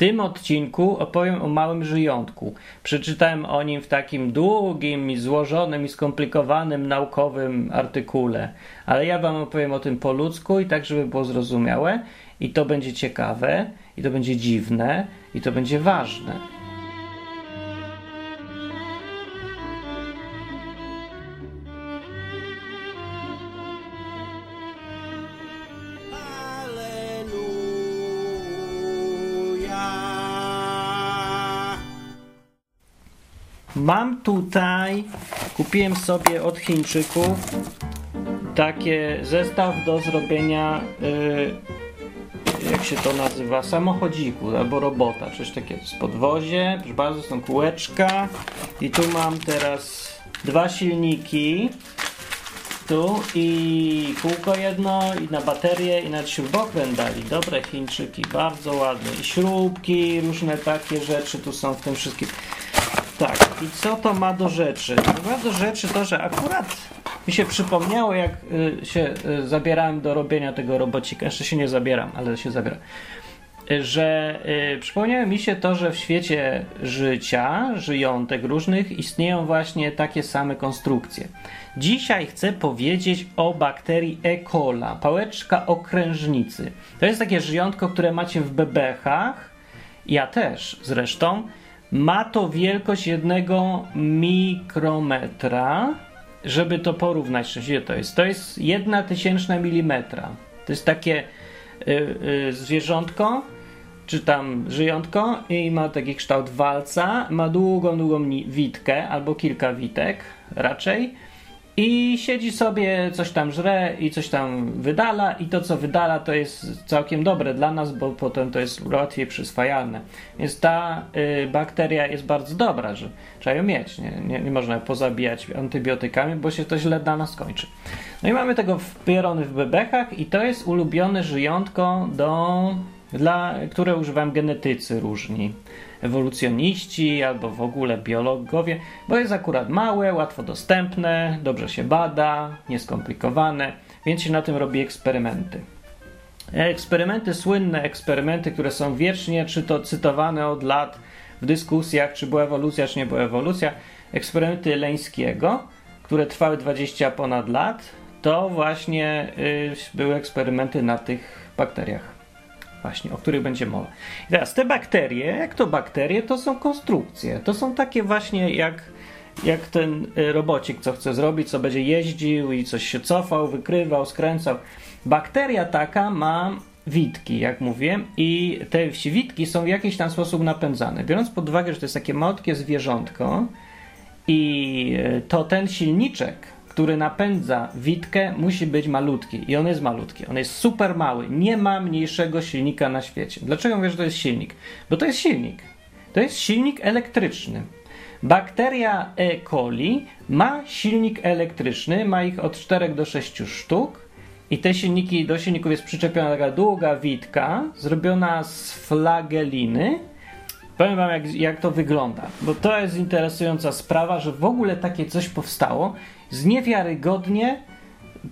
tym odcinku opowiem o małym żyjątku. Przeczytałem o nim w takim długim i złożonym i skomplikowanym naukowym artykule, ale ja wam opowiem o tym po ludzku i tak, żeby było zrozumiałe i to będzie ciekawe, i to będzie dziwne, i to będzie ważne. Mam tutaj, kupiłem sobie od Chińczyków takie zestaw do zrobienia, yy, jak się to nazywa, samochodziku albo robota, coś takiego. Z podwozie, proszę bardzo, są kółeczka. I tu mam teraz dwa silniki, tu i kółko jedno i na baterię i na śrubokręt dali, dobre Chińczyki, bardzo ładne. I śrubki, różne takie rzeczy tu są w tym wszystkim. Tak, i co to ma do rzeczy? Ma do rzeczy to, że akurat mi się przypomniało, jak y, się y, zabierałem do robienia tego robocika. Jeszcze się nie zabieram, ale się zabieram. Y, że przypomniało mi się to, że w świecie życia, żyjątek różnych, istnieją właśnie takie same konstrukcje. Dzisiaj chcę powiedzieć o bakterii E. coli, pałeczka okrężnicy. To jest takie żyjątko, które macie w bebechach. Ja też zresztą. Ma to wielkość jednego mikrometra. Żeby to porównać, ile to jest? To jest jedna tysięczna milimetra. To jest takie y, y, zwierzątko, czy tam żyjątko i ma taki kształt walca, ma długą, długą witkę albo kilka witek raczej i siedzi sobie, coś tam żre i coś tam wydala i to co wydala to jest całkiem dobre dla nas, bo potem to jest łatwiej przyswajalne. Więc ta y, bakteria jest bardzo dobra, że trzeba ją mieć. Nie, nie, nie można pozabijać antybiotykami, bo się to źle dla nas kończy. No i mamy tego wpierony w bebechach i to jest ulubione żyjątko do dla, które używają genetycy różni, ewolucjoniści albo w ogóle biologowie, bo jest akurat małe, łatwo dostępne, dobrze się bada, nieskomplikowane, więc się na tym robi eksperymenty. Eksperymenty, słynne eksperymenty, które są wiecznie czy to cytowane od lat w dyskusjach, czy była ewolucja, czy nie była ewolucja, eksperymenty Leńskiego, które trwały 20 ponad lat, to właśnie y, były eksperymenty na tych bakteriach właśnie, o których będzie mowa. I teraz te bakterie, jak to bakterie, to są konstrukcje. To są takie właśnie jak, jak ten y, robocik, co chce zrobić, co będzie jeździł i coś się cofał, wykrywał, skręcał. Bakteria taka ma witki, jak mówię, i te witki są w jakiś tam sposób napędzane. Biorąc pod uwagę, że to jest takie malutkie zwierzątko i y, to ten silniczek, który napędza witkę, musi być malutki. I on jest malutki. On jest super mały. Nie ma mniejszego silnika na świecie. Dlaczego mówię, że to jest silnik? Bo to jest silnik. To jest silnik elektryczny. Bakteria E. coli ma silnik elektryczny, ma ich od 4 do 6 sztuk. I te silniki, do silników jest przyczepiona taka długa witka, zrobiona z flageliny. Powiem wam, jak, jak to wygląda, bo to jest interesująca sprawa, że w ogóle takie coś powstało z niewiarygodnie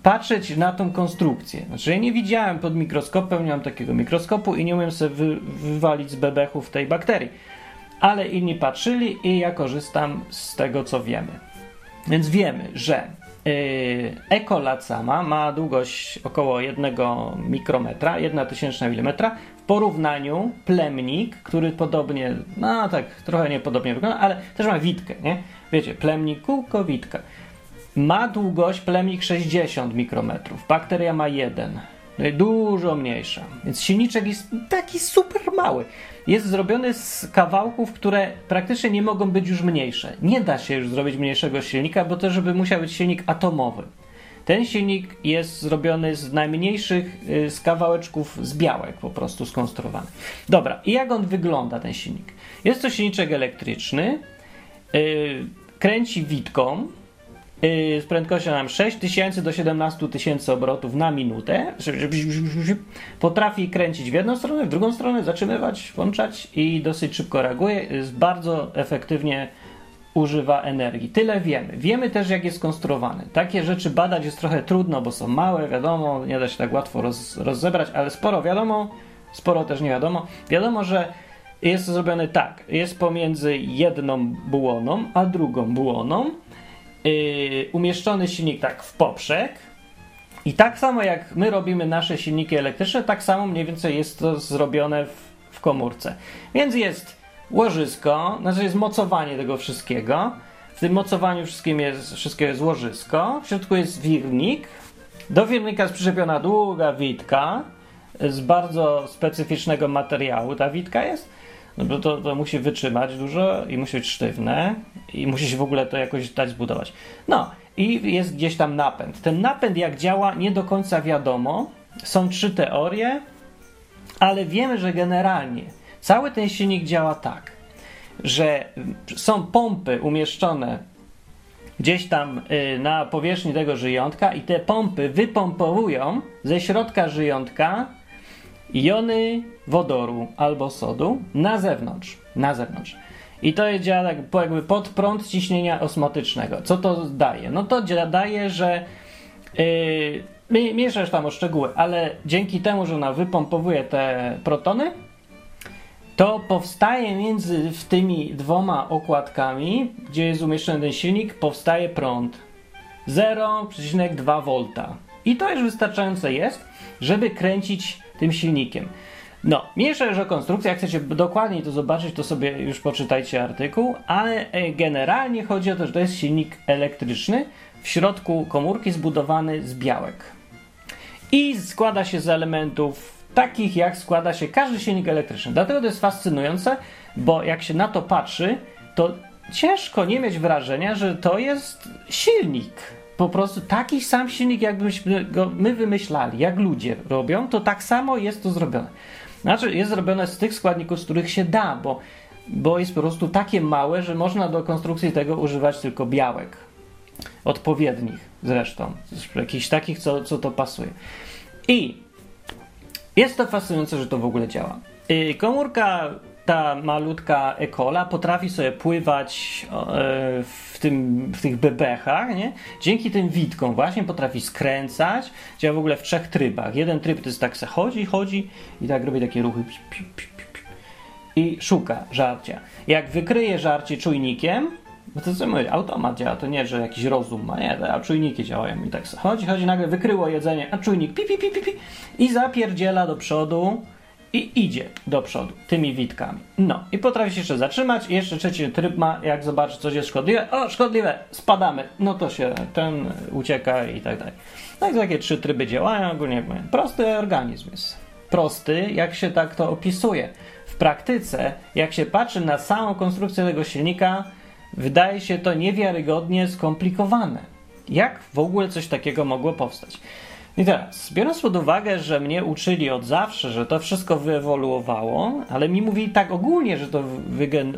patrzeć na tą konstrukcję. Znaczy, ja nie widziałem pod mikroskopem, nie mam takiego mikroskopu i nie umiem sobie wy, wywalić z bebechów tej bakterii. Ale inni patrzyli i ja korzystam z tego, co wiemy. Więc wiemy, że yy, ekolacama ma długość około 1 mikrometra, 1 tysięczna milimetra. W porównaniu plemnik, który podobnie, no tak, trochę niepodobnie wygląda, ale też ma witkę, nie? Wiecie, plemnik, kółko, witka. Ma długość plemnik 60 mikrometrów, bakteria ma 1. Dużo mniejsza. Więc silniczek jest taki super mały. Jest zrobiony z kawałków, które praktycznie nie mogą być już mniejsze. Nie da się już zrobić mniejszego silnika, bo to, żeby musiał być silnik atomowy. Ten silnik jest zrobiony z najmniejszych, y, z kawałeczków z białek po prostu skonstruowany. Dobra, i jak on wygląda ten silnik? Jest to silniczek elektryczny, yy, kręci witką, z prędkością nam 6000 do 17 tysięcy obrotów na minutę. Potrafi kręcić w jedną stronę, w drugą stronę, zatrzymywać, włączać i dosyć szybko reaguje. Bardzo efektywnie używa energii. Tyle wiemy. Wiemy też, jak jest skonstruowany. Takie rzeczy badać jest trochę trudno, bo są małe, wiadomo, nie da się tak łatwo roz, rozebrać, ale sporo wiadomo, sporo też nie wiadomo. Wiadomo, że jest to zrobione tak. Jest pomiędzy jedną bułoną a drugą bułoną yy, umieszczony silnik tak w poprzek. I tak samo jak my robimy nasze silniki elektryczne, tak samo mniej więcej jest to zrobione w, w komórce. Więc jest łożysko, znaczy jest mocowanie tego wszystkiego. W tym mocowaniu wszystkim jest, wszystkiego jest łożysko. W środku jest wirnik. Do wirnika jest przyczepiona długa witka z bardzo specyficznego materiału. Ta witka jest no bo to, to musi wytrzymać dużo i musi być sztywne i musi się w ogóle to jakoś dać zbudować. No i jest gdzieś tam napęd. Ten napęd jak działa nie do końca wiadomo. Są trzy teorie, ale wiemy, że generalnie cały ten silnik działa tak, że są pompy umieszczone gdzieś tam y, na powierzchni tego żyjątka i te pompy wypompowują ze środka żyjątka jony wodoru albo sodu na zewnątrz. Na zewnątrz. I to działa tak jakby pod prąd ciśnienia osmotycznego. Co to daje? No to daje, że yy, mieszasz tam o szczegóły, ale dzięki temu, że ona wypompowuje te protony, to powstaje między tymi dwoma okładkami, gdzie jest umieszczony ten silnik, powstaje prąd 0,2 V. I to już wystarczające jest, żeby kręcić tym silnikiem. No, mniejsza już o konstrukcji, jak chcecie dokładniej to zobaczyć, to sobie już poczytajcie artykuł, ale e, generalnie chodzi o to, że to jest silnik elektryczny, w środku komórki zbudowany z białek. I składa się z elementów takich, jak składa się każdy silnik elektryczny. Dlatego to jest fascynujące, bo jak się na to patrzy, to ciężko nie mieć wrażenia, że to jest silnik po prostu taki sam silnik, jakbyśmy go my wymyślali, jak ludzie robią, to tak samo jest to zrobione. Znaczy, jest zrobione z tych składników, z których się da, bo, bo jest po prostu takie małe, że można do konstrukcji tego używać tylko białek. Odpowiednich zresztą. Jakichś takich, co, co to pasuje. I jest to fascynujące, że to w ogóle działa. Y, komórka ta malutka ekola potrafi sobie pływać e, w, tym, w tych bebechach, nie? Dzięki tym witkom właśnie potrafi skręcać. Działa w ogóle w trzech trybach. Jeden tryb to jest tak se chodzi, chodzi i tak robi takie ruchy i szuka żarcia. Jak wykryje żarcie czujnikiem, bo to co mówię, automat działa, to nie, że jakiś rozum ma, nie, a czujniki działają i tak se chodzi, chodzi, nagle wykryło jedzenie, a czujnik pi, pi, pi, pi, pi i zapierdziela do przodu i idzie do przodu tymi witkami. No i potrafi się jeszcze zatrzymać. I jeszcze trzeci tryb ma, jak zobaczy coś jest szkodliwe, o szkodliwe, spadamy. No to się ten ucieka i tak dalej. No i takie trzy tryby działają, ogólnie prosty organizm jest. Prosty, jak się tak to opisuje. W praktyce, jak się patrzy na samą konstrukcję tego silnika, wydaje się to niewiarygodnie skomplikowane. Jak w ogóle coś takiego mogło powstać? I teraz, biorąc pod uwagę, że mnie uczyli od zawsze, że to wszystko wyewoluowało, ale mi mówili tak ogólnie, że to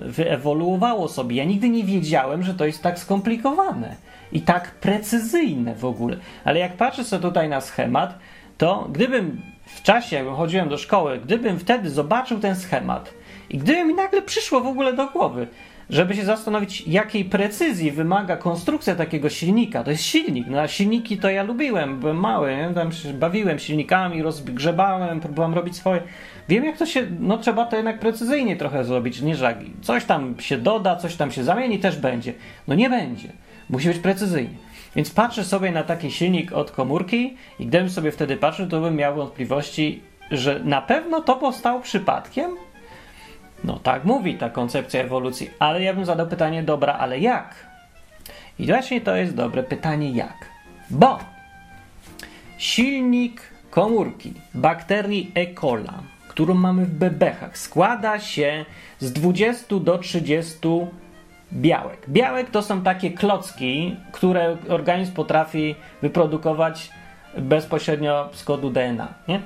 wyewoluowało sobie. Ja nigdy nie wiedziałem, że to jest tak skomplikowane i tak precyzyjne w ogóle. Ale jak patrzę sobie tutaj na schemat, to gdybym w czasie, jak chodziłem do szkoły, gdybym wtedy zobaczył ten schemat i gdyby mi nagle przyszło w ogóle do głowy, żeby się zastanowić, jakiej precyzji wymaga konstrukcja takiego silnika. To jest silnik. No, a silniki to ja lubiłem, byłem mały, nie? tam się bawiłem silnikami, rozgrzebałem, próbowałem robić swoje. Wiem, jak to się, no trzeba to jednak precyzyjnie trochę zrobić, nie żagi. Coś tam się doda, coś tam się zamieni, też będzie. No nie będzie. Musi być precyzyjnie. Więc patrzę sobie na taki silnik od komórki i gdybym sobie wtedy patrzył, to bym miał wątpliwości, że na pewno to powstało przypadkiem, no tak mówi ta koncepcja ewolucji, ale ja bym zadał pytanie, dobra, ale jak? I właśnie to jest dobre pytanie, jak? Bo silnik komórki bakterii E. coli, którą mamy w bebechach, składa się z 20 do 30 białek. Białek to są takie klocki, które organizm potrafi wyprodukować bezpośrednio z kodu DNA. Nie?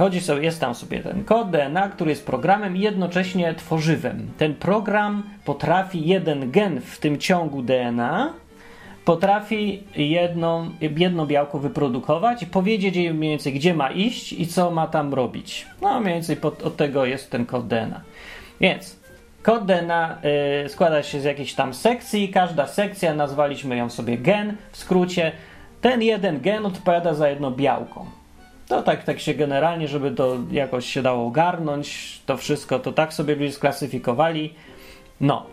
Chodzi sobie, jest tam sobie ten kod DNA, który jest programem i jednocześnie tworzywem. Ten program potrafi jeden gen w tym ciągu DNA, potrafi jedną, jedno białko wyprodukować i powiedzieć jej mniej więcej, gdzie ma iść i co ma tam robić. No, mniej więcej pod, od tego jest ten kod DNA. Więc kod DNA y, składa się z jakichś tam sekcji, każda sekcja, nazwaliśmy ją sobie gen w skrócie. Ten jeden gen odpowiada za jedno białko. To tak, tak się generalnie, żeby to jakoś się dało ogarnąć, to wszystko, to tak sobie byli sklasyfikowali. No.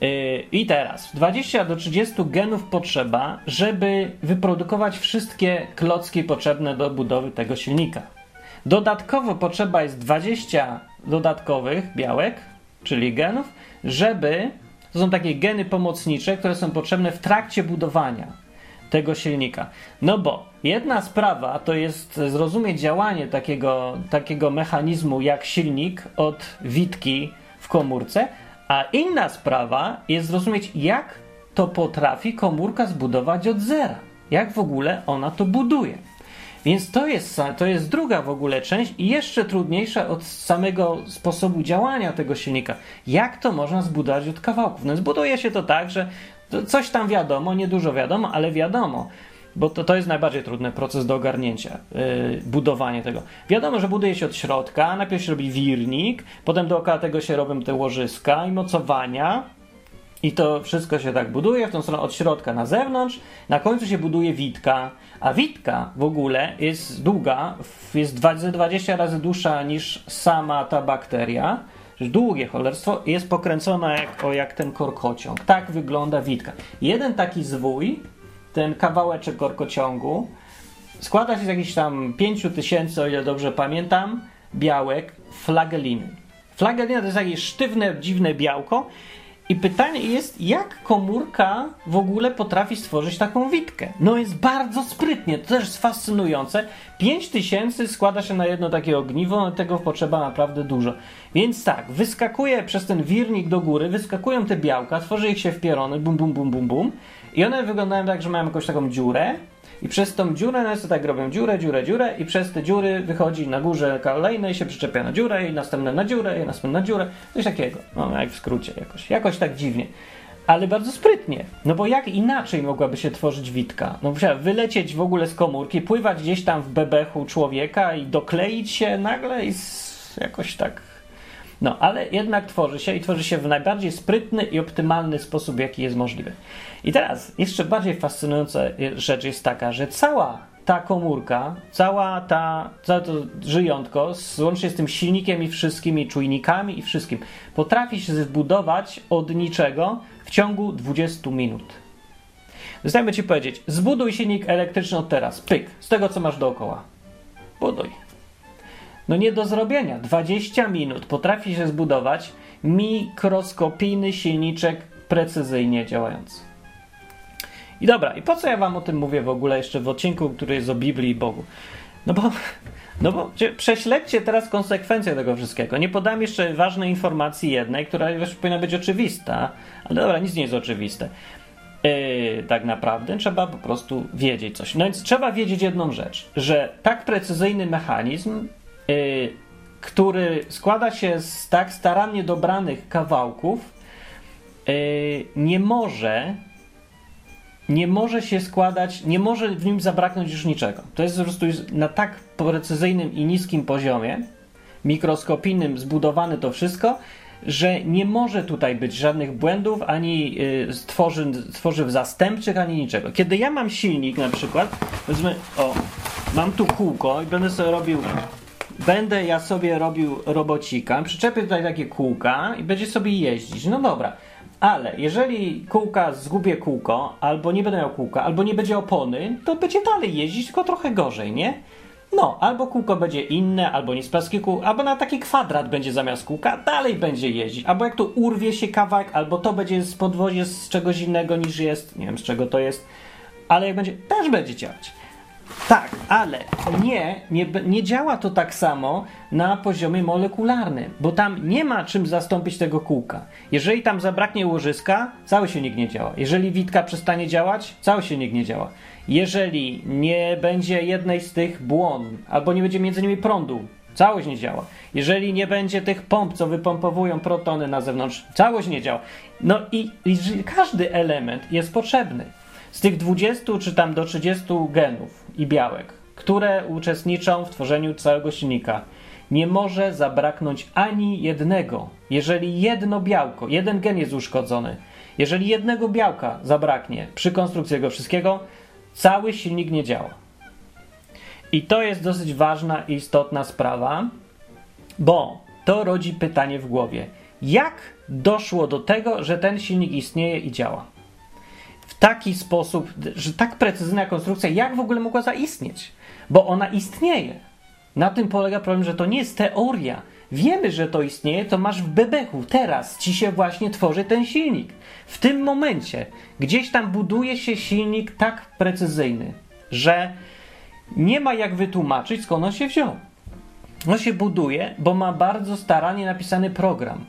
Yy, I teraz 20 do 30 genów potrzeba, żeby wyprodukować wszystkie klocki potrzebne do budowy tego silnika. Dodatkowo potrzeba jest 20 dodatkowych białek, czyli genów, żeby to są takie geny pomocnicze, które są potrzebne w trakcie budowania tego silnika. No bo jedna sprawa to jest zrozumieć działanie takiego, takiego mechanizmu jak silnik od witki w komórce, a inna sprawa jest zrozumieć, jak to potrafi komórka zbudować od zera. Jak w ogóle ona to buduje. Więc to jest, to jest druga w ogóle część i jeszcze trudniejsza od samego sposobu działania tego silnika. Jak to można zbudować od kawałków? No zbuduje się to tak, że coś tam wiadomo, niedużo wiadomo, ale wiadomo. Bo to, to jest najbardziej trudny proces do ogarnięcia, yy, budowanie tego. Wiadomo, że buduje się od środka, najpierw się robi wirnik, potem dookoła tego się robią te łożyska i mocowania, i to wszystko się tak buduje w tą stronę od środka na zewnątrz. Na końcu się buduje witka, a witka w ogóle jest długa, jest 20 razy dłuższa niż sama ta bakteria. Długie cholerstwo jest pokręcona jak, o, jak ten korkociąg. Tak wygląda witka. Jeden taki zwój, ten kawałeczek korkociągu, składa się z jakichś tam 5000, o ile dobrze pamiętam, białek flageliny. Flagelina to jest jakieś sztywne, dziwne białko i pytanie jest, jak komórka w ogóle potrafi stworzyć taką witkę? No jest bardzo sprytnie, to też jest fascynujące. 5000 składa się na jedno takie ogniwo, tego potrzeba naprawdę dużo. Więc tak, wyskakuje przez ten wirnik do góry, wyskakują te białka, tworzy ich się w pierony, bum, bum, bum, bum, bum. I one wyglądają tak, że mają jakąś taką dziurę, i przez tą dziurę, no to tak robią dziurę, dziurę, dziurę i przez te dziury wychodzi na górze kolejne i się przyczepia na dziurę i następne na dziurę i następne na dziurę. Coś takiego. No jak w skrócie jakoś. Jakoś tak dziwnie. Ale bardzo sprytnie. No bo jak inaczej mogłaby się tworzyć witka? No musiała wylecieć w ogóle z komórki, pływać gdzieś tam w bebechu człowieka i dokleić się nagle i jakoś tak no, ale jednak tworzy się i tworzy się w najbardziej sprytny i optymalny sposób, jaki jest możliwy. I teraz jeszcze bardziej fascynująca rzecz jest taka, że cała ta komórka, cała ta, całe to żyjątko, łącznie z tym silnikiem i wszystkimi czujnikami i wszystkim, potrafi się zbudować od niczego w ciągu 20 minut. Zostajemy ci powiedzieć, zbuduj silnik elektryczny od teraz, pyk, z tego co masz dookoła. Buduj. No nie do zrobienia. 20 minut potrafi się zbudować mikroskopijny silniczek precyzyjnie działający. I dobra, i po co ja wam o tym mówię w ogóle jeszcze w odcinku, który jest o Biblii i Bogu? No bo, no bo prześledźcie teraz konsekwencje tego wszystkiego. Nie podam jeszcze ważnej informacji jednej, która już powinna być oczywista, ale dobra, nic nie jest oczywiste. Yy, tak naprawdę trzeba po prostu wiedzieć coś. No więc trzeba wiedzieć jedną rzecz, że tak precyzyjny mechanizm Y, który składa się z tak starannie dobranych kawałków, y, nie może nie może się składać, nie może w nim zabraknąć już niczego. To jest po prostu na tak precyzyjnym i niskim poziomie, mikroskopijnym zbudowane to wszystko, że nie może tutaj być żadnych błędów, ani y, tworzyw zastępczych, ani niczego. Kiedy ja mam silnik na przykład, powiedzmy, o, mam tu kółko i będę sobie robił będę ja sobie robił robocika, przyczepię tutaj takie kółka i będzie sobie jeździć. No dobra, ale jeżeli kółka zgubię kółko, albo nie będę miał kółka, albo nie będzie opony, to będzie dalej jeździć, tylko trochę gorzej, nie? No, albo kółko będzie inne, albo nie z plastiku, albo na taki kwadrat będzie zamiast kółka, dalej będzie jeździć. Albo jak tu urwie się kawałek, albo to będzie z podwozie z czegoś innego niż jest, nie wiem z czego to jest, ale jak będzie, też będzie działać. Tak, ale nie, nie, nie działa to tak samo na poziomie molekularnym, bo tam nie ma czym zastąpić tego kółka. Jeżeli tam zabraknie łożyska, cały silnik nie działa. Jeżeli witka przestanie działać, cały silnik nie działa. Jeżeli nie będzie jednej z tych błon, albo nie będzie między nimi prądu, całość nie działa. Jeżeli nie będzie tych pomp, co wypompowują protony na zewnątrz, całość nie działa. No i, i każdy element jest potrzebny. Z tych 20 czy tam do 30 genów i białek, które uczestniczą w tworzeniu całego silnika, nie może zabraknąć ani jednego. Jeżeli jedno białko, jeden gen jest uszkodzony, jeżeli jednego białka zabraknie przy konstrukcji tego wszystkiego, cały silnik nie działa. I to jest dosyć ważna i istotna sprawa, bo to rodzi pytanie w głowie. Jak doszło do tego, że ten silnik istnieje i działa? Taki sposób, że tak precyzyjna konstrukcja, jak w ogóle mogła zaistnieć? Bo ona istnieje. Na tym polega problem, że to nie jest teoria. Wiemy, że to istnieje, to masz w bebeku. Teraz ci się właśnie tworzy ten silnik. W tym momencie gdzieś tam buduje się silnik tak precyzyjny, że nie ma jak wytłumaczyć, skąd on się wziął. On się buduje, bo ma bardzo starannie napisany program.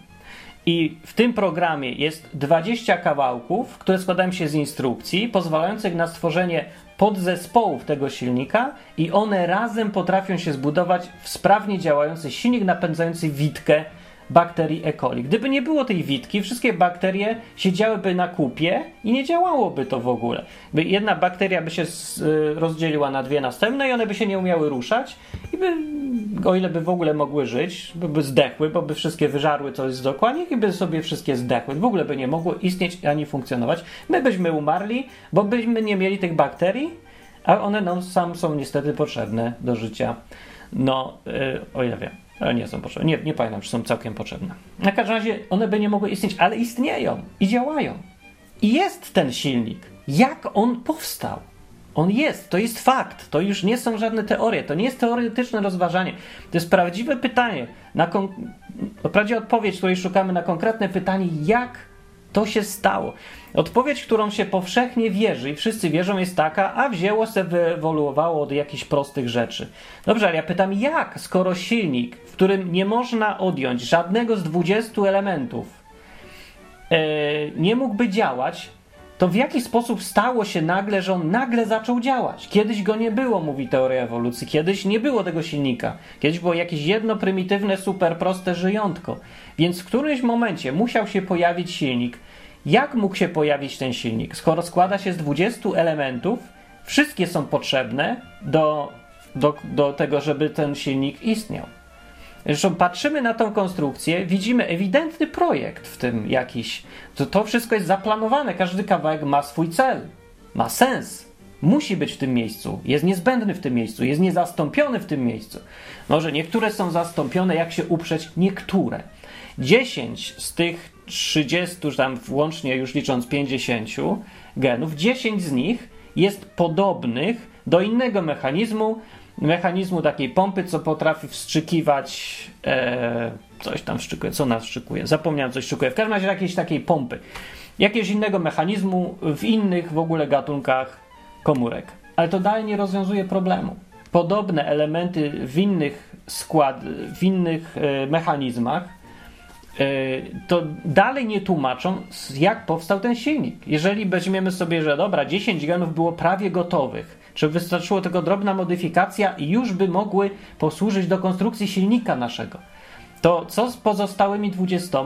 I w tym programie jest 20 kawałków, które składają się z instrukcji, pozwalających na stworzenie podzespołów tego silnika, i one razem potrafią się zbudować w sprawnie działający silnik napędzający witkę bakterii E. coli. Gdyby nie było tej witki, wszystkie bakterie siedziałyby na kupie i nie działałoby to w ogóle. By jedna bakteria by się y, rozdzieliła na dwie następne i one by się nie umiały ruszać i by, o ile by w ogóle mogły żyć, by, by zdechły, bo by wszystkie wyżarły coś z dokładnie i by sobie wszystkie zdechły. W ogóle by nie mogło istnieć ani funkcjonować. My byśmy umarli, bo byśmy nie mieli tych bakterii, a one nam sam są niestety potrzebne do życia. No, yy, o ile wiem. Ale nie są potrzebne. Nie, nie pamiętam, czy są całkiem potrzebne. Na każdym razie one by nie mogły istnieć, ale istnieją i działają. I jest ten silnik. Jak on powstał? On jest, to jest fakt. To już nie są żadne teorie, to nie jest teoretyczne rozważanie. To jest prawdziwe pytanie. Na kon... Wprawdzie odpowiedź, której szukamy na konkretne pytanie, jak to się stało. Odpowiedź, którą się powszechnie wierzy i wszyscy wierzą, jest taka, a wzięło się, wyewoluowało od jakichś prostych rzeczy. Dobrze, ale ja pytam, jak, skoro silnik, w którym nie można odjąć żadnego z 20 elementów, yy, nie mógłby działać, to w jaki sposób stało się nagle, że on nagle zaczął działać? Kiedyś go nie było, mówi teoria ewolucji, kiedyś nie było tego silnika, kiedyś było jakieś jedno prymitywne, super proste żyjątko. Więc w którymś momencie musiał się pojawić silnik. Jak mógł się pojawić ten silnik? Skoro składa się z 20 elementów, wszystkie są potrzebne do, do, do tego, żeby ten silnik istniał. Zresztą patrzymy na tą konstrukcję, widzimy ewidentny projekt w tym jakiś. To, to wszystko jest zaplanowane, każdy kawałek ma swój cel, ma sens. Musi być w tym miejscu, jest niezbędny w tym miejscu, jest niezastąpiony w tym miejscu. Może niektóre są zastąpione, jak się uprzeć, niektóre. 10 z tych 30, tam włącznie już licząc 50 genów, 10 z nich jest podobnych do innego mechanizmu, mechanizmu takiej pompy, co potrafi wstrzykiwać e, coś tam wstrzykuje, co nas wstrzykuje, zapomniałem coś wstrzykuje, w każdym razie jakiejś takiej pompy, jakiegoś innego mechanizmu w innych w ogóle gatunkach komórek. Ale to dalej nie rozwiązuje problemu. Podobne elementy w innych skład, w innych e, mechanizmach to dalej nie tłumaczą, jak powstał ten silnik. Jeżeli weźmiemy sobie, że dobra, 10 genów było prawie gotowych, czy wystarczyło tylko drobna modyfikacja i już by mogły posłużyć do konstrukcji silnika naszego. To co z pozostałymi 20?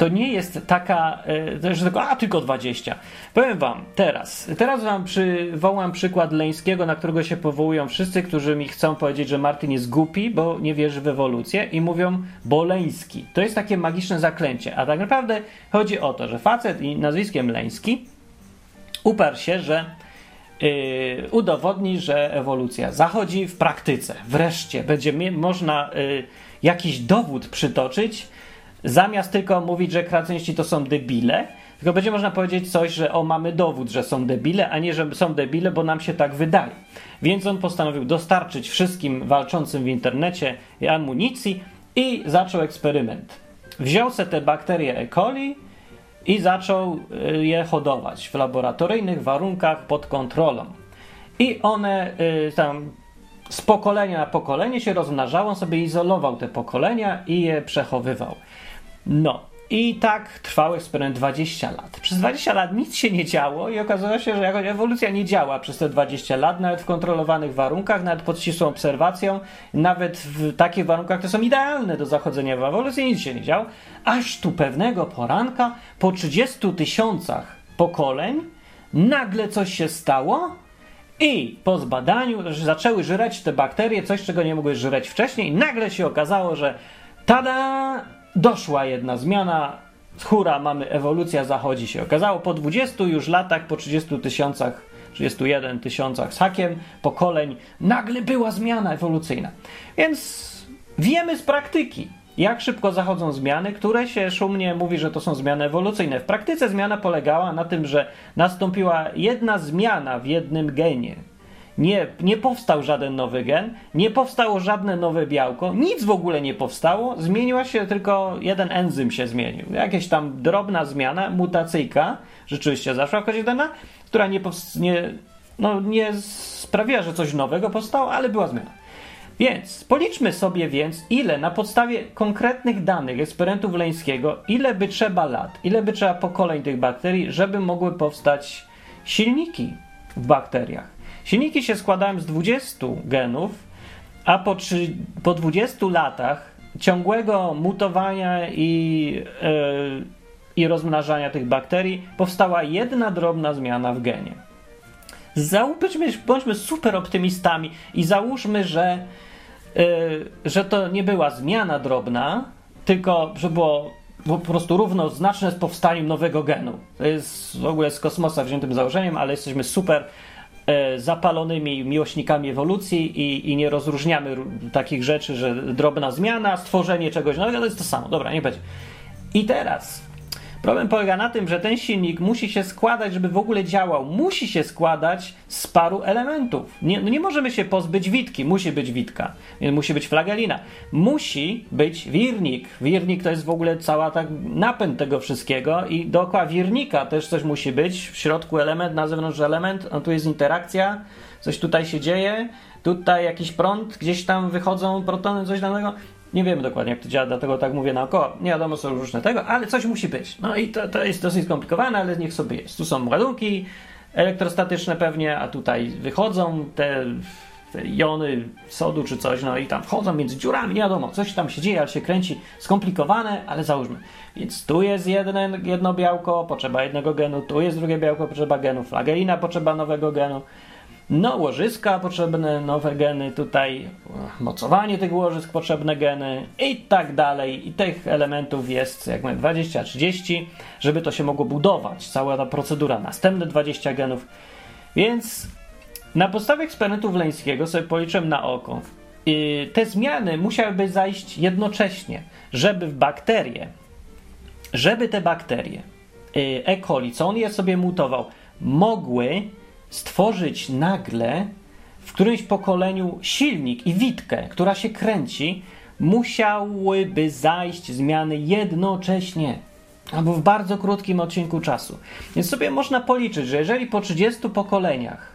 To nie jest taka, e, że tylko, a tylko 20. Powiem wam teraz, teraz wam przywołam przykład Leńskiego, na którego się powołują wszyscy, którzy mi chcą powiedzieć, że Martin jest głupi, bo nie wierzy w ewolucję i mówią Boleński. To jest takie magiczne zaklęcie, a tak naprawdę chodzi o to, że facet i nazwiskiem Leński uparł się, że Yy, udowodni, że ewolucja zachodzi w praktyce. Wreszcie będzie można yy, jakiś dowód przytoczyć, zamiast tylko mówić, że kraceńści to są debile, tylko będzie można powiedzieć coś, że o, mamy dowód, że są debile, a nie, że są debile, bo nam się tak wydaje. Więc on postanowił dostarczyć wszystkim walczącym w internecie amunicji i zaczął eksperyment. Wziął se te bakterie E. coli, i zaczął y, je hodować w laboratoryjnych warunkach pod kontrolą. I one y, tam z pokolenia na pokolenie się rozmnażały, on sobie izolował te pokolenia i je przechowywał. No, i tak trwał eksperyment 20 lat. Przez 20 lat nic się nie działo i okazało się, że jakoś ewolucja nie działa przez te 20 lat, nawet w kontrolowanych warunkach, nawet pod ścisłą obserwacją, nawet w takich warunkach, które są idealne do zachodzenia w ewolucji, nic się nie działo. Aż tu pewnego poranka, po 30 tysiącach pokoleń, nagle coś się stało i po zbadaniu zaczęły żreć te bakterie, coś czego nie mogły żreć wcześniej, nagle się okazało, że tada! Doszła jedna zmiana, hura, mamy ewolucja zachodzi się. Okazało po 20 już latach, po 30 tysiącach 31 tysiącach z hakiem pokoleń nagle była zmiana ewolucyjna. Więc wiemy z praktyki, jak szybko zachodzą zmiany, które się szumnie mówi, że to są zmiany ewolucyjne. W praktyce zmiana polegała na tym, że nastąpiła jedna zmiana w jednym genie. Nie, nie powstał żaden nowy gen, nie powstało żadne nowe białko, nic w ogóle nie powstało, zmieniła się tylko jeden enzym się zmienił. Jakaś tam drobna zmiana, mutacyjka, rzeczywiście zaszła w kodzie DNA, która nie, nie, no, nie sprawiła, że coś nowego powstało, ale była zmiana. Więc policzmy sobie więc, ile na podstawie konkretnych danych eksperymentu Leńskiego, ile by trzeba lat, ile by trzeba pokoleń tych bakterii, żeby mogły powstać silniki w bakteriach. Silniki się składają z 20 genów, a po, trzy, po 20 latach ciągłego mutowania i, yy, i rozmnażania tych bakterii powstała jedna drobna zmiana w genie. Załóżmy, bądźmy super optymistami i załóżmy, że Y, że to nie była zmiana drobna, tylko że było po prostu równoznaczne z powstaniem nowego genu. To jest w ogóle z kosmosa wziętym założeniem, ale jesteśmy super zapalonymi miłośnikami ewolucji i, i, nie rozróżniamy takich rzeczy, że drobna zmiana, stworzenie czegoś nowego to jest to samo. Dobra, nie będzie. I teraz Problem polega na tym, że ten silnik musi się składać, żeby w ogóle działał. Musi się składać z paru elementów. Nie, no nie możemy się pozbyć witki, musi być witka, musi być flagelina, musi być wirnik. Wirnik to jest w ogóle cała tak napęd tego wszystkiego i dookoła wirnika też coś musi być. W środku element, na zewnątrz element, no tu jest interakcja, coś tutaj się dzieje, tutaj jakiś prąd, gdzieś tam wychodzą protony, coś danego. Nie wiemy dokładnie, jak to działa, dlatego tak mówię naokoło. Nie wiadomo, są różne tego, ale coś musi być. No i to, to jest dosyć skomplikowane, ale niech sobie jest. Tu są ładunki elektrostatyczne pewnie, a tutaj wychodzą te, te jony sodu czy coś, no i tam wchodzą między dziurami, nie wiadomo, coś tam się dzieje, ale się kręci. Skomplikowane, ale załóżmy. Więc tu jest jedno, jedno białko, potrzeba jednego genu, tu jest drugie białko, potrzeba genu, flagelina, potrzeba nowego genu. No, łożyska potrzebne, nowe geny, tutaj mocowanie tych łożysk, potrzebne geny i tak dalej. I tych elementów jest jak mówię 20-30, żeby to się mogło budować, cała ta procedura, następne 20 genów. Więc na podstawie eksperymentu Wleńskiego sobie policzyłem na oko. Te zmiany musiałyby zajść jednocześnie, żeby w bakterie, żeby te bakterie y, E. coli, co on je sobie mutował, mogły stworzyć nagle w którymś pokoleniu silnik i witkę, która się kręci, musiałyby zajść zmiany jednocześnie albo w bardzo krótkim odcinku czasu. Więc sobie można policzyć, że jeżeli po 30 pokoleniach,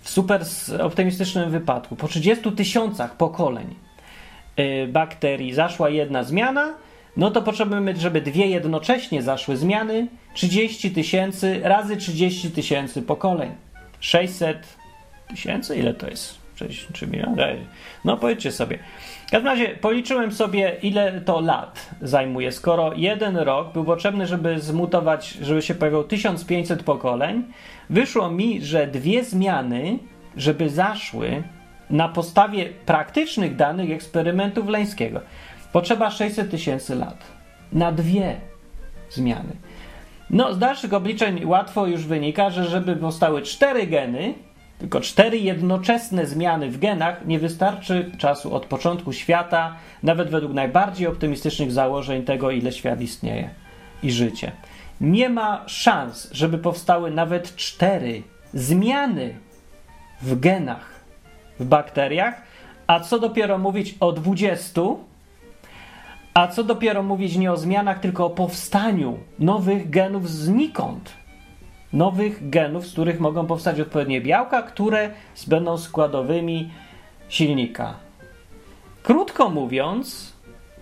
w super optymistycznym wypadku, po 30 tysiącach pokoleń yy, bakterii zaszła jedna zmiana, no to potrzebujemy, żeby dwie jednocześnie zaszły zmiany, 30 tysięcy razy 30 tysięcy pokoleń. 600 tysięcy? Ile to jest? 63 miliony? No powiedzcie sobie. W każdym razie policzyłem sobie, ile to lat zajmuje. Skoro jeden rok był potrzebny, żeby zmutować, żeby się pojawiło 1500 pokoleń, wyszło mi, że dwie zmiany, żeby zaszły na podstawie praktycznych danych eksperymentu Wleńskiego, potrzeba 600 tysięcy lat. Na dwie zmiany. No, z dalszych obliczeń łatwo już wynika, że żeby powstały cztery geny, tylko cztery jednoczesne zmiany w genach, nie wystarczy czasu od początku świata, nawet według najbardziej optymistycznych założeń tego, ile świat istnieje i życie. Nie ma szans, żeby powstały nawet cztery zmiany w genach w bakteriach, a co dopiero mówić o dwudziestu, a co dopiero mówić nie o zmianach, tylko o powstaniu nowych genów znikąd. Nowych genów, z których mogą powstać odpowiednie białka, które będą składowymi silnika. Krótko mówiąc,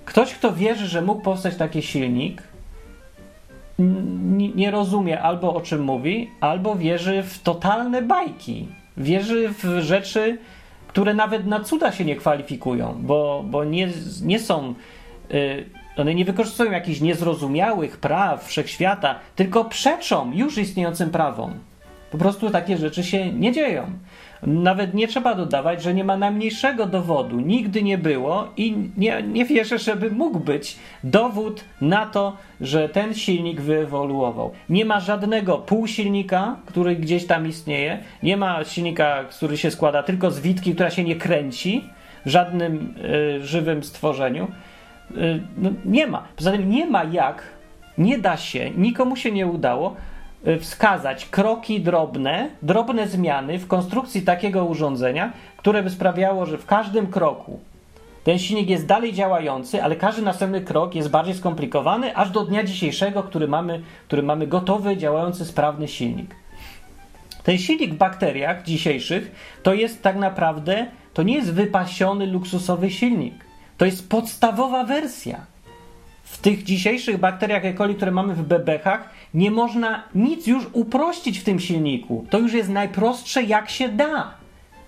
ktoś, kto wierzy, że mógł powstać taki silnik, nie rozumie albo o czym mówi, albo wierzy w totalne bajki. Wierzy w rzeczy, które nawet na cuda się nie kwalifikują, bo, bo nie, nie są one nie wykorzystują jakichś niezrozumiałych praw wszechświata, tylko przeczą już istniejącym prawom. Po prostu takie rzeczy się nie dzieją. Nawet nie trzeba dodawać, że nie ma najmniejszego dowodu, nigdy nie było i nie, nie wierzę, żeby mógł być dowód na to, że ten silnik wyewoluował. Nie ma żadnego półsilnika, który gdzieś tam istnieje, nie ma silnika, który się składa tylko z witki, która się nie kręci w żadnym y, żywym stworzeniu. Y, no, nie ma. Poza tym nie ma jak, nie da się, nikomu się nie udało Y, wskazać kroki drobne, drobne zmiany w konstrukcji takiego urządzenia, które by sprawiało, że w każdym kroku ten silnik jest dalej działający, ale każdy następny krok jest bardziej skomplikowany, aż do dnia dzisiejszego, który mamy, który mamy gotowy, działający, sprawny silnik. Ten silnik w bakteriach dzisiejszych to jest tak naprawdę, to nie jest wypasiony, luksusowy silnik. To jest podstawowa wersja. W tych dzisiejszych bakteriach E. coli, które mamy w bebechach, nie można nic już uprościć w tym silniku. To już jest najprostsze jak się da.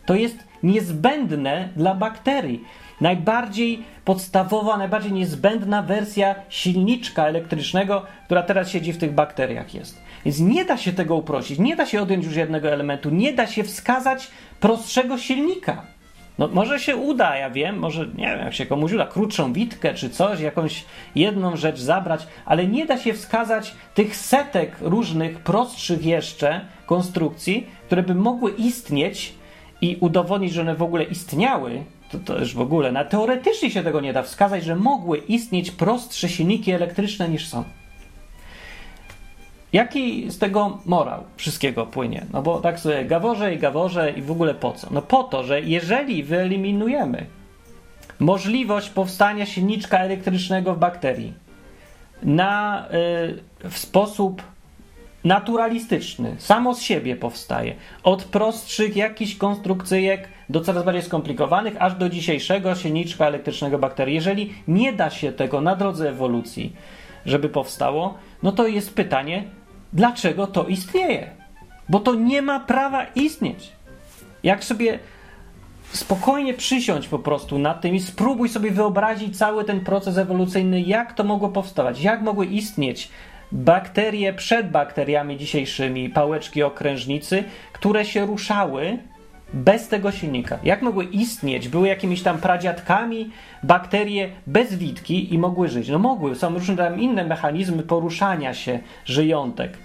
To jest niezbędne dla bakterii. Najbardziej podstawowa, najbardziej niezbędna wersja silniczka elektrycznego, która teraz siedzi w tych bakteriach jest. Więc nie da się tego uprościć, nie da się odjąć już jednego elementu, nie da się wskazać prostszego silnika. No może się uda, ja wiem, może nie wiem, jak się komuś uda, krótszą witkę czy coś, jakąś jedną rzecz zabrać, ale nie da się wskazać tych setek różnych, prostszych jeszcze konstrukcji, które by mogły istnieć i udowodnić, że one w ogóle istniały. To, to już w ogóle, na teoretycznie się tego nie da wskazać, że mogły istnieć prostsze silniki elektryczne niż są. Jaki z tego morał wszystkiego płynie? No bo tak sobie gaworze i gaworze i w ogóle po co? No po to, że jeżeli wyeliminujemy możliwość powstania silniczka elektrycznego w bakterii na, y, w sposób naturalistyczny, samo z siebie powstaje, od prostszych jakichś konstrukcyjek do coraz bardziej skomplikowanych, aż do dzisiejszego silniczka elektrycznego bakterii. Jeżeli nie da się tego na drodze ewolucji, żeby powstało, no to jest pytanie, dlaczego to istnieje? Bo to nie ma prawa istnieć. Jak sobie spokojnie przysiąść po prostu nad tym i spróbuj sobie wyobrazić cały ten proces ewolucyjny, jak to mogło powstawać, jak mogły istnieć bakterie przed bakteriami dzisiejszymi, pałeczki okrężnicy, które się ruszały bez tego silnika. Jak mogły istnieć? Były jakimiś tam pradziadkami bakterie bez witki i mogły żyć. No mogły, są różne tam inne mechanizmy poruszania się żyjątek.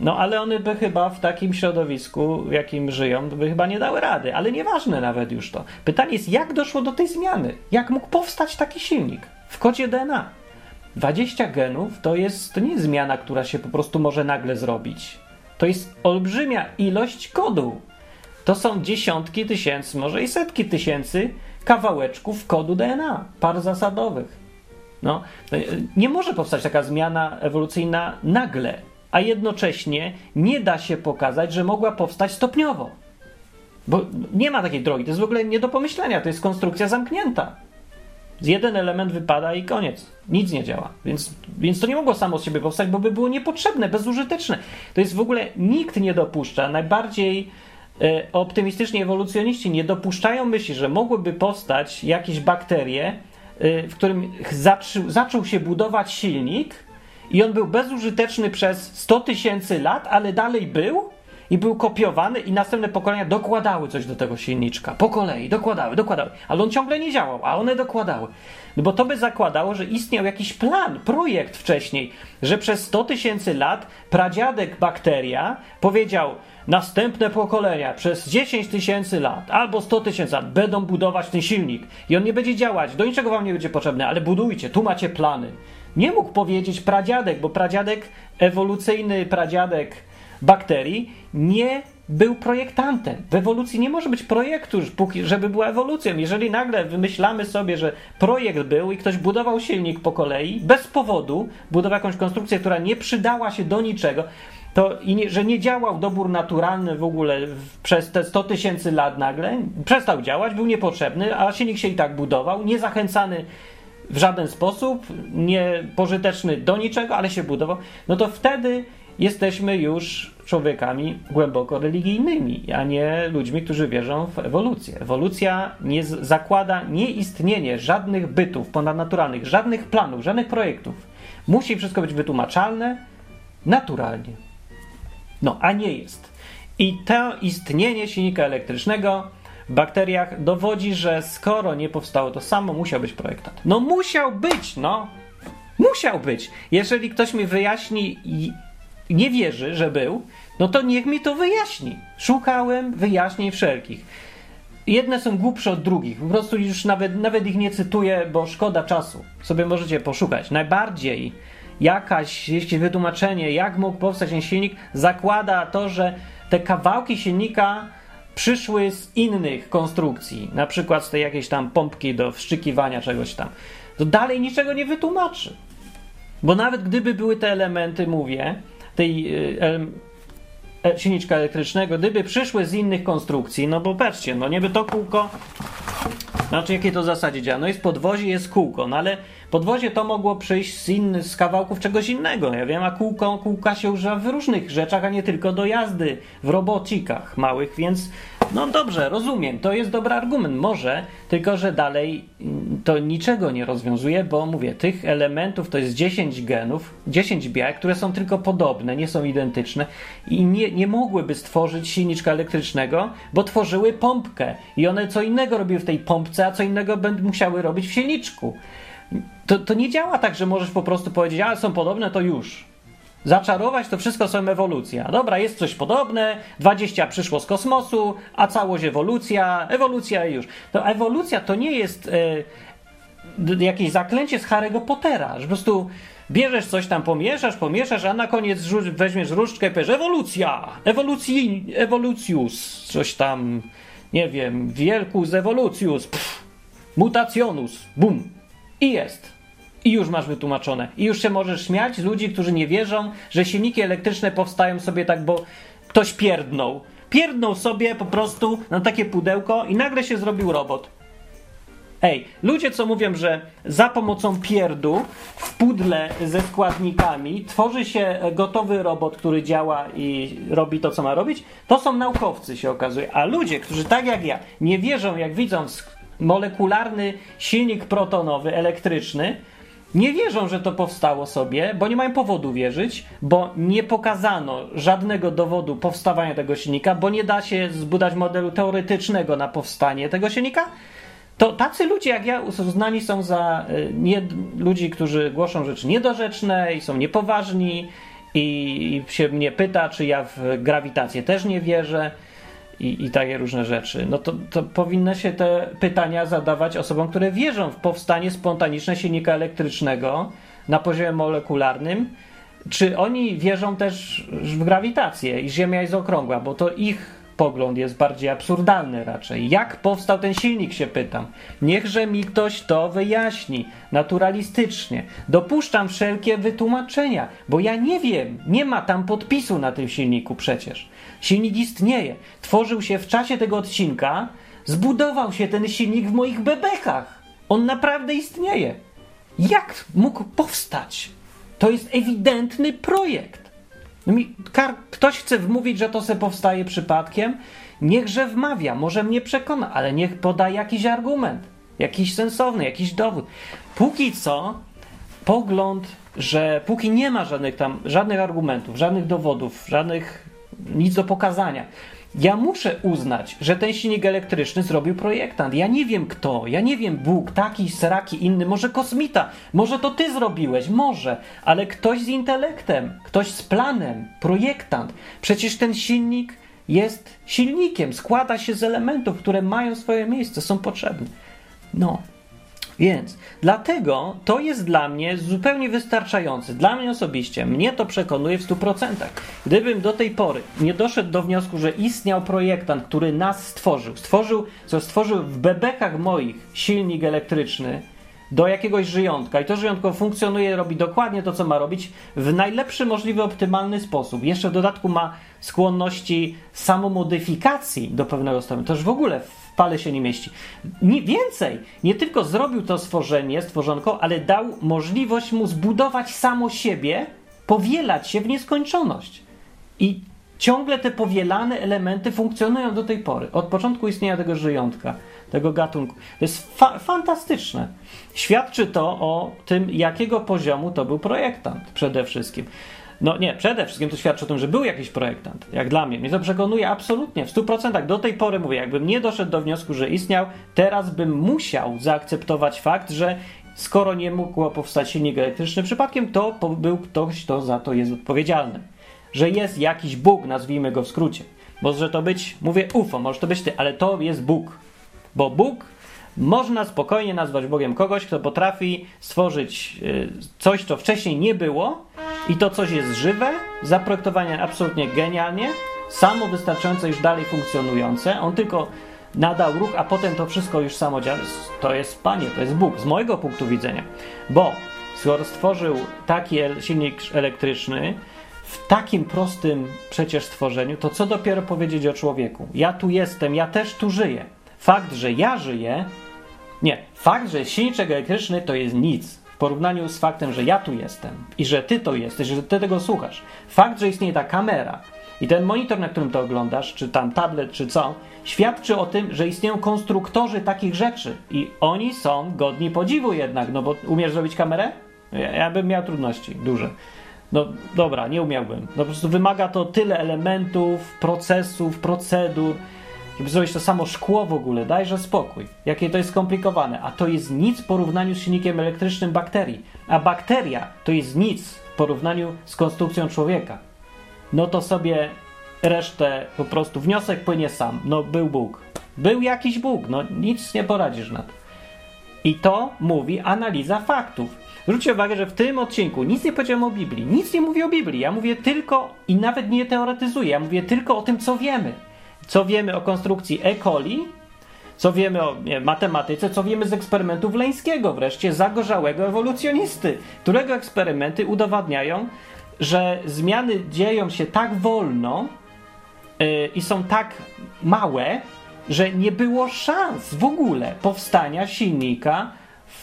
No ale one by chyba w takim środowisku, w jakim żyją, by chyba nie dały rady. Ale nieważne nawet już to. Pytanie jest, jak doszło do tej zmiany? Jak mógł powstać taki silnik w kodzie DNA? 20 genów to jest to nie jest zmiana, która się po prostu może nagle zrobić. To jest olbrzymia ilość kodu. To są dziesiątki tysięcy, może i setki tysięcy kawałeczków kodu DNA, par zasadowych. No, nie może powstać taka zmiana ewolucyjna nagle, a jednocześnie nie da się pokazać, że mogła powstać stopniowo. Bo nie ma takiej drogi, to jest w ogóle nie do pomyślenia, to jest konstrukcja zamknięta. Jeden element wypada i koniec. Nic nie działa. Więc, więc to nie mogło samo z siebie powstać, bo by było niepotrzebne, bezużyteczne. To jest w ogóle nikt nie dopuszcza. Najbardziej e, optymistyczni ewolucjoniści nie dopuszczają myśli, że mogłyby powstać jakieś bakterie, e, w którym zaczął, zaczął się budować silnik i on był bezużyteczny przez 100 tysięcy lat, ale dalej był i był kopiowany i następne pokolenia dokładały coś do tego silniczka. Po kolei, dokładały, dokładały. Ale on ciągle nie działał, a one dokładały. No bo to by zakładało, że istniał jakiś plan, projekt wcześniej, że przez 100 tysięcy lat pradziadek bakteria powiedział następne pokolenia przez 10 tysięcy lat albo 100 tysięcy lat będą budować ten silnik i on nie będzie działać, do niczego wam nie będzie potrzebny, ale budujcie, tu macie plany. Nie mógł powiedzieć pradziadek, bo pradziadek, ewolucyjny pradziadek bakterii nie był projektantem. W ewolucji nie może być projektu, żeby była ewolucją. Jeżeli nagle wymyślamy sobie, że projekt był i ktoś budował silnik po kolei, bez powodu, budował jakąś konstrukcję, która nie przydała się do niczego, to i nie, że nie działał dobór naturalny w ogóle przez te 100 tysięcy lat nagle, przestał działać, był niepotrzebny, a silnik się i tak budował, niezachęcany w żaden sposób, niepożyteczny do niczego, ale się budował, no to wtedy jesteśmy już człowiekami głęboko religijnymi, a nie ludźmi, którzy wierzą w ewolucję. Ewolucja nie zakłada nieistnienie żadnych bytów ponadnaturalnych, żadnych planów, żadnych projektów. Musi wszystko być wytłumaczalne naturalnie. No, a nie jest. I to istnienie silnika elektrycznego w bakteriach dowodzi, że skoro nie powstało to samo, musiał być projektant. No musiał być, no. Musiał być. Jeżeli ktoś mi wyjaśni i nie wierzy, że był, no to niech mi to wyjaśni. Szukałem wyjaśnień wszelkich. Jedne są głupsze od drugich. Po prostu już nawet, nawet ich nie cytuję, bo szkoda czasu. Sobie możecie poszukać. Najbardziej jakaś, jeśli wytłumaczenie, jak mógł powstać ten silnik, zakłada to, że te kawałki silnika przyszły z innych konstrukcji, na przykład z tej jakiejś tam pompki do wszczykiwania czegoś tam. To dalej niczego nie wytłumaczy. Bo nawet gdyby były te elementy, mówię, tej e, silniczka elektrycznego, gdyby przyszły z innych konstrukcji, no bo patrzcie, no niby to kółko, znaczy jakie to zasadzie działa, no jest podwozie, jest kółko, no ale podwozie to mogło przyjść z innych, z kawałków czegoś innego, ja wiem, a kółko, kółka się używa w różnych rzeczach, a nie tylko do jazdy, w robocikach małych, więc no dobrze, rozumiem, to jest dobry argument, może, tylko że dalej mm, to niczego nie rozwiązuje, bo mówię, tych elementów to jest 10 genów, 10 białek, które są tylko podobne, nie są identyczne i nie, nie mogłyby stworzyć silniczka elektrycznego, bo tworzyły pompkę i one co innego robiły w tej pompce, a co innego będą musiały robić w silniczku. To, to nie działa tak, że możesz po prostu powiedzieć, a są podobne, to już. Zaczarować to wszystko są ewolucja. Dobra, jest coś podobne, 20 przyszło z kosmosu, a całość ewolucja, ewolucja już. To ewolucja to nie jest e, jakieś zaklęcie z Harry'ego Pottera, że po prostu bierzesz coś tam, pomieszasz, pomieszasz, a na koniec weźmiesz różdżkę i powiesz ewolucja, ewolucji, ewolucjus, coś tam, nie wiem, wielkus ewolucjus, pff, mutationus, bum, i jest. I już masz wytłumaczone. I już się możesz śmiać z ludzi, którzy nie wierzą, że silniki elektryczne powstają sobie tak, bo ktoś pierdnął. Pierdnął sobie po prostu na takie pudełko i nagle się zrobił robot. Ej, ludzie co mówią, że za pomocą pierdu w pudle ze składnikami tworzy się gotowy robot, który działa i robi to, co ma robić, to są naukowcy, się okazuje. A ludzie, którzy tak jak ja nie wierzą, jak widzą molekularny silnik protonowy, elektryczny, nie wierzą, że to powstało sobie, bo nie mają powodu wierzyć, bo nie pokazano żadnego dowodu powstawania tego silnika, bo nie da się zbudować modelu teoretycznego na powstanie tego silnika. To tacy ludzie jak ja uznani są za y, nie, ludzi, którzy głoszą rzeczy niedorzeczne i są niepoważni i, i się mnie pyta, czy ja w grawitację też nie wierzę i, i takie różne rzeczy, no to, to powinno się te pytania zadawać osobom, które wierzą w powstanie spontaniczne silnika elektrycznego na poziomie molekularnym. Czy oni wierzą też w grawitację i Ziemia jest okrągła, bo to ich pogląd jest bardziej absurdalny raczej. Jak powstał ten silnik, się pytam. Niechże mi ktoś to wyjaśni, naturalistycznie. Dopuszczam wszelkie wytłumaczenia, bo ja nie wiem, nie ma tam podpisu na tym silniku przecież. Silnik istnieje. Tworzył się w czasie tego odcinka, zbudował się ten silnik w moich bebekach. On naprawdę istnieje. Jak mógł powstać? To jest ewidentny projekt. No ktoś chce wmówić, że to se powstaje przypadkiem? Niechże wmawia, może mnie przekona, ale niech poda jakiś argument, jakiś sensowny, jakiś dowód. Póki co, pogląd, że póki nie ma żadnych tam, żadnych argumentów, żadnych dowodów, żadnych nic do pokazania. Ja muszę uznać, że ten silnik elektryczny zrobił projektant. Ja nie wiem kto, ja nie wiem Bóg, taki, seraki, inny, może kosmita, może to ty zrobiłeś, może, ale ktoś z intelektem, ktoś z planem, projektant. Przecież ten silnik jest silnikiem, składa się z elementów, które mają swoje miejsce, są potrzebne. No, więc dlatego to jest dla mnie zupełnie wystarczające. Dla mnie osobiście, mnie to przekonuje w 100%. Gdybym do tej pory nie doszedł do wniosku, że istniał projektant, który nas stworzył, stworzył, co stworzył w bebekach moich silnik elektryczny do jakiegoś żyjątka i to żyjątko funkcjonuje, robi dokładnie to, co ma robić w najlepszy możliwy, optymalny sposób. Jeszcze w dodatku ma skłonności samomodyfikacji do pewnego stopnia. To już w ogóle pale się nie mieści. Nie, więcej, nie tylko zrobił to stworzenie, stworzonko, ale dał możliwość mu zbudować samo siebie, powielać się w nieskończoność. I ciągle te powielane elementy funkcjonują do tej pory, od początku istnienia tego żyjątka, tego gatunku. To jest fa fantastyczne. Świadczy to o tym, jakiego poziomu to był projektant przede wszystkim. No nie, przede wszystkim to świadczy o tym, że był jakiś projektant. Jak dla mnie. Mnie to przekonuje absolutnie, w 100%. Do tej pory mówię, jakbym nie doszedł do wniosku, że istniał, teraz bym musiał zaakceptować fakt, że skoro nie mógł powstać silnik elektryczny przypadkiem, to był ktoś, kto za to jest odpowiedzialny. Że jest jakiś Bóg, nazwijmy go w skrócie. Może to być, mówię UFO, może to być ty, ale to jest Bóg. Bo Bóg można spokojnie nazwać Bogiem kogoś, kto potrafi stworzyć y, coś, co wcześniej nie było i to coś jest żywe, zaprojektowanie absolutnie genialnie, samo wystarczająco już dalej funkcjonujące. On tylko nadał ruch, a potem to wszystko już samo działa. To jest Panie, to jest Bóg, z mojego punktu widzenia. Bo skoro stworzył taki silnik elektryczny, w takim prostym przecież stworzeniu, to co dopiero powiedzieć o człowieku? Ja tu jestem, ja też tu żyję. Fakt, że ja żyję, nie, fakt, że silniczek elektryczny to jest nic w porównaniu z faktem, że ja tu jestem i że ty to jesteś, że ty tego słuchasz. Fakt, że istnieje ta kamera i ten monitor, na którym to oglądasz, czy tam tablet, czy co, świadczy o tym, że istnieją konstruktorzy takich rzeczy i oni są godni podziwu jednak, no bo umiesz zrobić kamerę? Ja, ja bym miał trudności duże. No dobra, nie umiałbym. No po prostu wymaga to tyle elementów, procesów, procedur, żeby zrobić to samo szkło w ogóle, dajże spokój. Jakie to jest skomplikowane. A to jest nic w porównaniu z silnikiem elektrycznym bakterii. A bakteria to jest nic w porównaniu z konstrukcją człowieka. No to sobie resztę po prostu wniosek płynie sam. No był Bóg. Był jakiś Bóg, no nic nie poradzisz na to. I to mówi analiza faktów. Zwróćcie uwagę, że w tym odcinku nic nie powiedziałem o Biblii. Nic nie mówię o Biblii. Ja mówię tylko i nawet nie teoretyzuję. Ja mówię tylko o tym, co wiemy. Co wiemy o konstrukcji E. coli, co wiemy o nie, matematyce, co wiemy z eksperymentów Leńskiego, wreszcie zagorzałego ewolucjonisty, którego eksperymenty udowadniają, że zmiany dzieją się tak wolno yy, i są tak małe, że nie było szans w ogóle powstania silnika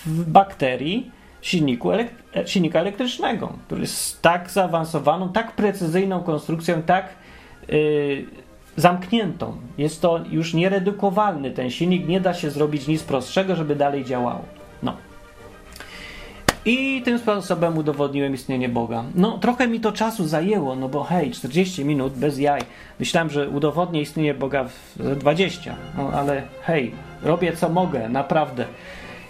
w bakterii, silniku elek silnika elektrycznego, który jest tak zaawansowaną, tak precyzyjną konstrukcją, tak yy, zamkniętą. Jest to już nieredukowalny ten silnik, nie da się zrobić nic prostszego, żeby dalej działało. No. I tym sposobem udowodniłem istnienie Boga. No, trochę mi to czasu zajęło, no bo hej, 40 minut bez jaj. Myślałem, że udowodnię istnienie Boga w 20, no ale hej, robię co mogę, naprawdę.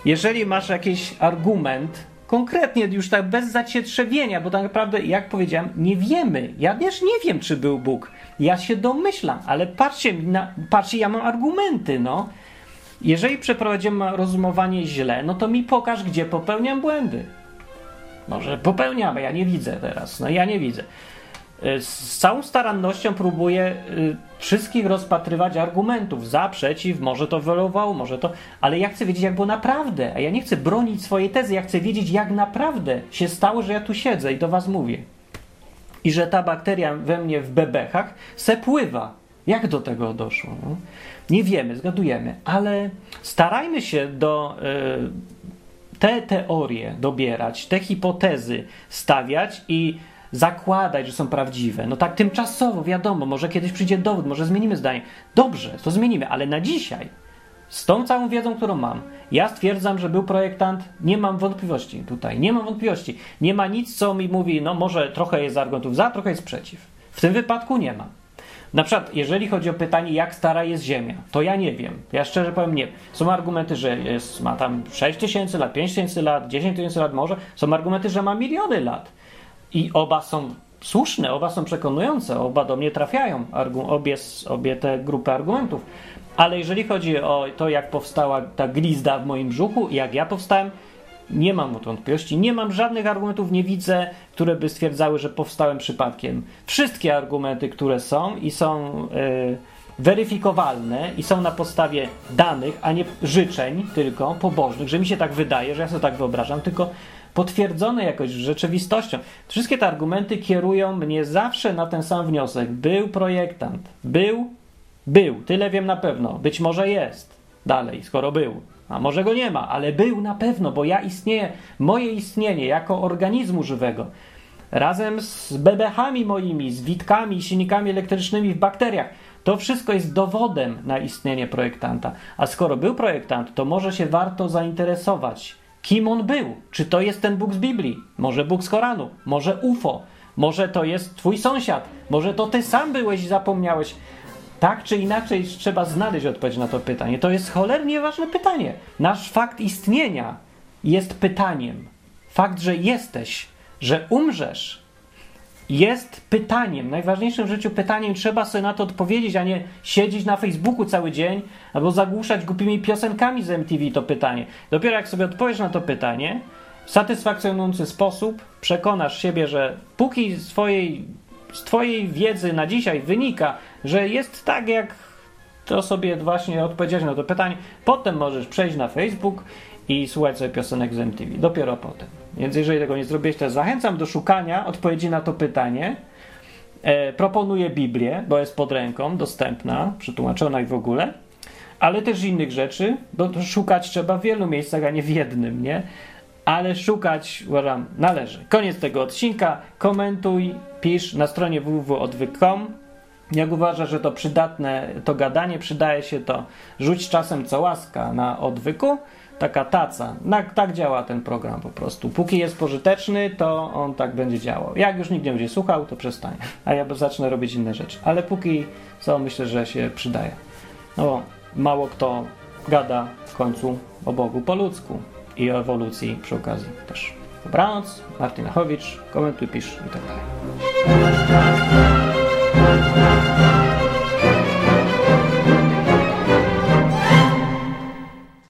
Jeżeli masz jakiś argument, konkretnie już tak bez zacietrzewienia, bo tak naprawdę, jak powiedziałem, nie wiemy. Ja też nie wiem, czy był Bóg. Ja się domyślam, ale patrzcie, na, patrzcie, ja mam argumenty, no. Jeżeli przeprowadziłem rozumowanie źle, no to mi pokaż, gdzie popełniam błędy. Może popełniam, ja nie widzę teraz. No ja nie widzę. Y, z całą starannością próbuję y, wszystkich rozpatrywać argumentów za, przeciw, może to wylowało, może to, ale ja chcę wiedzieć, jak było naprawdę, a ja nie chcę bronić swojej tezy, ja chcę wiedzieć, jak naprawdę się stało, że ja tu siedzę i do was mówię. I że ta bakteria we mnie w bebechach se pływa. Jak do tego doszło? No? Nie wiemy, zgadujemy, ale starajmy się do y, te teorie dobierać, te hipotezy stawiać i zakładać, że są prawdziwe. No tak tymczasowo, wiadomo, może kiedyś przyjdzie dowód, może zmienimy zdanie. Dobrze, to zmienimy, ale na dzisiaj, z tą całą wiedzą, którą mam, ja stwierdzam, że był projektant, nie mam wątpliwości tutaj, nie mam wątpliwości. Nie ma nic, co mi mówi, no może trochę jest argumentów za, trochę jest przeciw. W tym wypadku nie ma. Na przykład, jeżeli chodzi o pytanie, jak stara jest Ziemia, to ja nie wiem. Ja szczerze powiem, nie. Są argumenty, że jest, ma tam 6 tysięcy lat, 5 tysięcy lat, 10 tysięcy lat może. Są argumenty, że ma miliony lat. I oba są słuszne, oba są przekonujące, oba do mnie trafiają, obie, obie te grupy argumentów. Ale jeżeli chodzi o to, jak powstała ta glizda w moim brzuchu jak ja powstałem, nie mam wątpliwości, nie mam żadnych argumentów, nie widzę, które by stwierdzały, że powstałem przypadkiem. Wszystkie argumenty, które są i są yy, weryfikowalne i są na podstawie danych, a nie życzeń tylko pobożnych, że mi się tak wydaje, że ja sobie tak wyobrażam, tylko potwierdzone jakoś rzeczywistością. Wszystkie te argumenty kierują mnie zawsze na ten sam wniosek. Był projektant. Był, był. Tyle wiem na pewno. Być może jest. Dalej, skoro był. A może go nie ma, ale był na pewno, bo ja istnieję, moje istnienie jako organizmu żywego, razem z bebechami moimi, z witkami, silnikami elektrycznymi w bakteriach, to wszystko jest dowodem na istnienie projektanta. A skoro był projektant, to może się warto zainteresować kim on był. Czy to jest ten Bóg z Biblii? Może Bóg z Koranu? Może UFO? Może to jest twój sąsiad, może to ty sam byłeś i zapomniałeś. Tak czy inaczej trzeba znaleźć odpowiedź na to pytanie. To jest cholernie ważne pytanie. Nasz fakt istnienia jest pytaniem. Fakt, że jesteś, że umrzesz, jest pytaniem, najważniejszym w życiu pytaniem. Trzeba sobie na to odpowiedzieć, a nie siedzieć na Facebooku cały dzień albo zagłuszać głupimi piosenkami z MTV to pytanie. Dopiero jak sobie odpowiesz na to pytanie, w satysfakcjonujący sposób przekonasz siebie, że póki swojej, z Twojej wiedzy na dzisiaj wynika, że jest tak, jak to sobie właśnie odpowiedziałeś na to pytanie, potem możesz przejść na Facebook i słuchać sobie piosenek z MTV. Dopiero potem. Więc jeżeli tego nie zrobiłeś, to zachęcam do szukania odpowiedzi na to pytanie. E, proponuję Biblię, bo jest pod ręką, dostępna, przetłumaczona i w ogóle, ale też innych rzeczy, bo szukać trzeba w wielu miejscach, a nie w jednym, nie? Ale szukać, uważam, należy. Koniec tego odcinka. Komentuj, pisz na stronie www.odwyk.com. Jak uważasz, że to przydatne, to gadanie przydaje się, to rzuć czasem co łaska na odwyku taka taca. tak działa ten program po prostu. Póki jest pożyteczny, to on tak będzie działał. Jak już nikt nie będzie słuchał, to przestanie. A ja zacznę robić inne rzeczy. Ale póki co, myślę, że się przydaje. No, mało kto gada w końcu o Bogu po ludzku i o ewolucji przy okazji też. Dobranoc, Martin Lechowicz, komentuj, pisz i tak dalej.